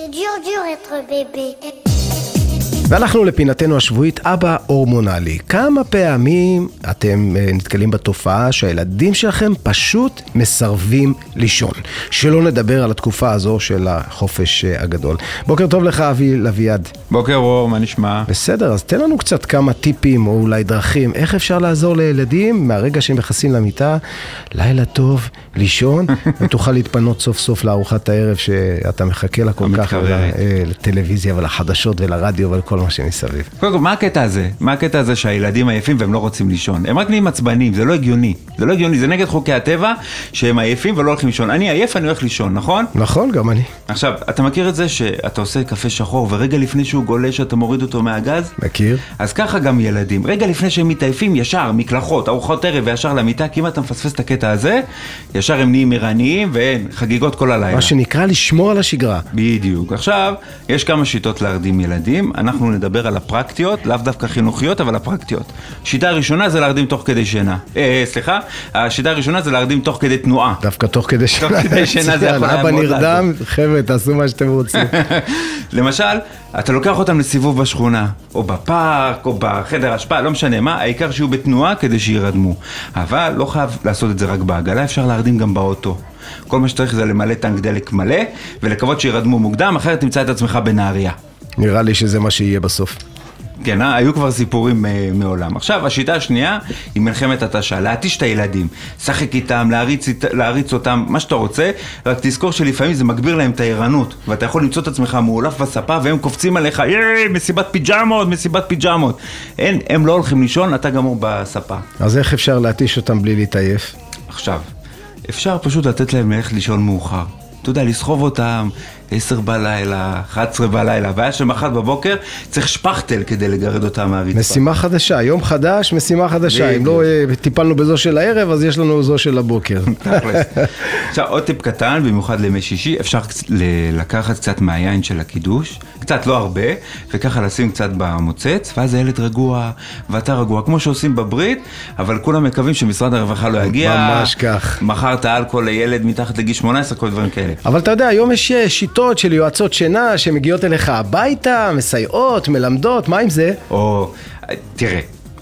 C'est dur, dur être bébé. והלכנו לפינתנו השבועית אבא הורמונלי. כמה פעמים אתם אה, נתקלים בתופעה שהילדים שלכם פשוט מסרבים לישון? שלא נדבר על התקופה הזו של החופש אה, הגדול. בוקר טוב לך אבי לביעד. בוקר אור, מה נשמע? בסדר, אז תן לנו קצת כמה טיפים או אולי דרכים, איך אפשר לעזור לילדים מהרגע שהם נכנסים למיטה, לילה טוב, לישון, ותוכל להתפנות סוף סוף לארוחת הערב שאתה מחכה לה כל כך, המתקרבת. ול- לטלוויזיה ולחדשות ולרדיו ולכל מה שמסביב. קודם כל, מה הקטע הזה? מה הקטע הזה שהילדים עייפים והם לא רוצים לישון? הם רק נהיים עצבנים, זה לא הגיוני. זה לא הגיוני, זה נגד חוקי הטבע שהם עייפים ולא הולכים לישון. אני עייף, אני הולך לישון, נכון? נכון, גם אני. עכשיו, אתה מכיר את זה שאתה עושה קפה שחור ורגע לפני שהוא גולש אתה מוריד אותו מהגז? מכיר? אז ככה גם ילדים, רגע לפני שהם מתעייפים, ישר, מקלחות, ארוחות ערב וישר למיטה, כי אם אתה מפספס את הקטע הזה, ישר הם נהיים ערניים ואין, חגיגות כל הלילה. מה שנקרא לשמור על השגרה. בדיוק. עכשיו, יש כמה שיטות להרדים ילדים, אנחנו נדבר על הפרקטיות, לאו דווקא חינוכיות, אבל הפרקטיות. שיטה ראשונה זה להרדים תוך כדי שינה. אה, סליחה, השיטה הראשונה זה להרדים תוך כדי תנועה. דווקא תוך כדי שינה. כדי שינה זה יכול היה אבא מאוד נרדם, חבר'ה, תעשו מה שאתם רוצים. למשל, אתה לוקח אותם לסיבוב בשכונה, או בפארק, או בחדר אשפה, לא משנה מה, העיקר שיהיו בתנועה כדי שירדמו. אבל לא חייב לעשות את זה רק בעגלה, אפשר להרדים גם באוטו. כל מה שצריך זה למלא טנק דלק מלא, ולקוות שירדמו מוקדם, אחרת תמצא את עצמך בנהריה. נראה לי שזה מה שיהיה בסוף. כן, אה? היו כבר סיפורים אה, מעולם. עכשיו, השיטה השנייה היא מלחמת התשה, להתיש את הילדים. שחק איתם, להריץ, להריץ אותם, מה שאתה רוצה, רק תזכור שלפעמים זה מגביר להם את הערנות, ואתה יכול למצוא את עצמך מאולף בספה והם קופצים עליך, ייי, מסיבת פיג'מות, מסיבת פיג'מות. אין, הם לא הולכים לישון, אתה גמור בספה. אז איך אפשר להתיש אותם בלי להתעייף? עכשיו, אפשר פשוט לתת להם ללכת לישון מאוחר. אתה יודע, לסחוב אותם 10 בלילה, 11 בלילה, הבעיה שמחר בבוקר צריך שפכטל כדי לגרד אותם מהרצפה. משימה חדשה, יום חדש, משימה חדשה. אם. לא אה, טיפלנו בזו של הערב, אז יש לנו זו של הבוקר. עכשיו עוד טיפ קטן, במיוחד לימי שישי, אפשר לקחת קצת מהיין של הקידוש, קצת לא הרבה, וככה לשים קצת במוצץ, ואז הילד רגוע, ואתה רגוע, כמו שעושים בברית, אבל כולם מקווים שמשרד הרווחה לא יגיע. ממש כך. מכרת אלכוהול לילד מתחת לגיל 18, כל דברים כאלה. אבל אתה יודע, היום יש אה, שיטות של יועצות שינה שמגיעות אליך הביתה, מסייעות, מלמדות, מה עם זה? או, תראה,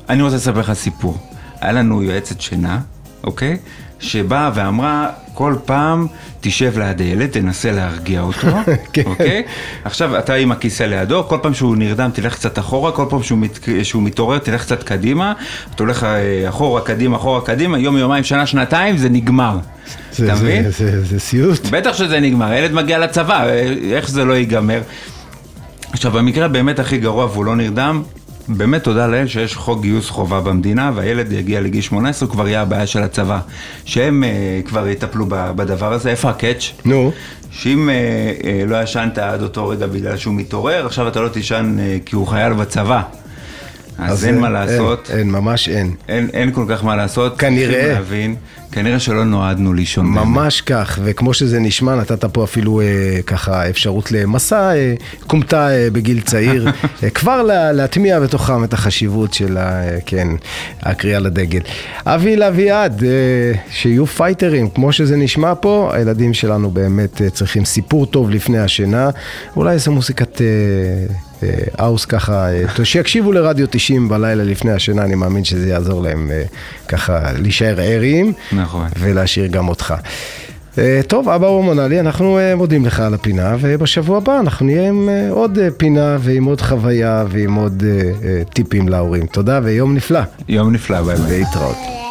אני רוצה לספר לך סיפור. היה לנו יועצת שינה, אוקיי? שבאה ואמרה, כל פעם תשב ליד הילד, תנסה להרגיע אותו, כן. אוקיי? עכשיו אתה עם הכיסא לידו, כל פעם שהוא נרדם תלך קצת אחורה, כל פעם שהוא, מת, שהוא מתעורר תלך קצת קדימה, אתה הולך אה, אחורה, קדימה, אחורה, קדימה, יום, יומיים, שנה, שנתיים, זה נגמר. זה- אתה זה- מבין? זה זה סיוט. בטח שזה נגמר, הילד מגיע לצבא, אה, איך זה לא ייגמר? עכשיו, במקרה באמת הכי גרוע והוא לא נרדם, באמת תודה לאל שיש חוק גיוס חובה במדינה, והילד יגיע לגיל 18, הוא כבר יהיה הבעיה של הצבא. שהם אה, כבר יטפלו בדבר הזה. איפה הקאץ'? נו, שאם אה, אה, לא ישנת עד אותו רגע בגלל שהוא מתעורר, עכשיו אתה לא תישן אה, כי הוא חייל בצבא. אז, אין אה, מה לעשות. אין, אין, ממש אין. אין, אין כל כך מה לעשות. כנראה. צריכים להבין, כנראה שלא נועדנו לישון. באמת. ממש כך, וכמו שזה נשמע, נתת פה אפילו אה, ככה אפשרות למסע אה, כומתה אה, בגיל צעיר, אה, כבר לה, להטמיע בתוכם את החשיבות של ה, אה, כן, הקריאה לדגל. אבי לאביעד, אה, שיהיו fighters, כמו שזה נשמע פה, הילדים שלנו באמת אה, צריכים סיפור טוב לפני השינה, אולי איזה מוזיקת... אה, האוס ככה, אה, שיקשיבו לרדיו 90 בלילה לפני השינה, אני מאמין שזה יעזור להם אה, ככה להישאר ערים. נכון. ולהשאיר גם אותך. אה, טוב, אבא הורמונלי, אנחנו אה, מודים לך על הפינה, ובשבוע הבא אנחנו נהיה עם אה, עוד אה, פינה ועם עוד חוויה ועם עוד אה, אה, טיפים להורים. תודה ויום נפלא. יום נפלא, ביי ביי. להתראות.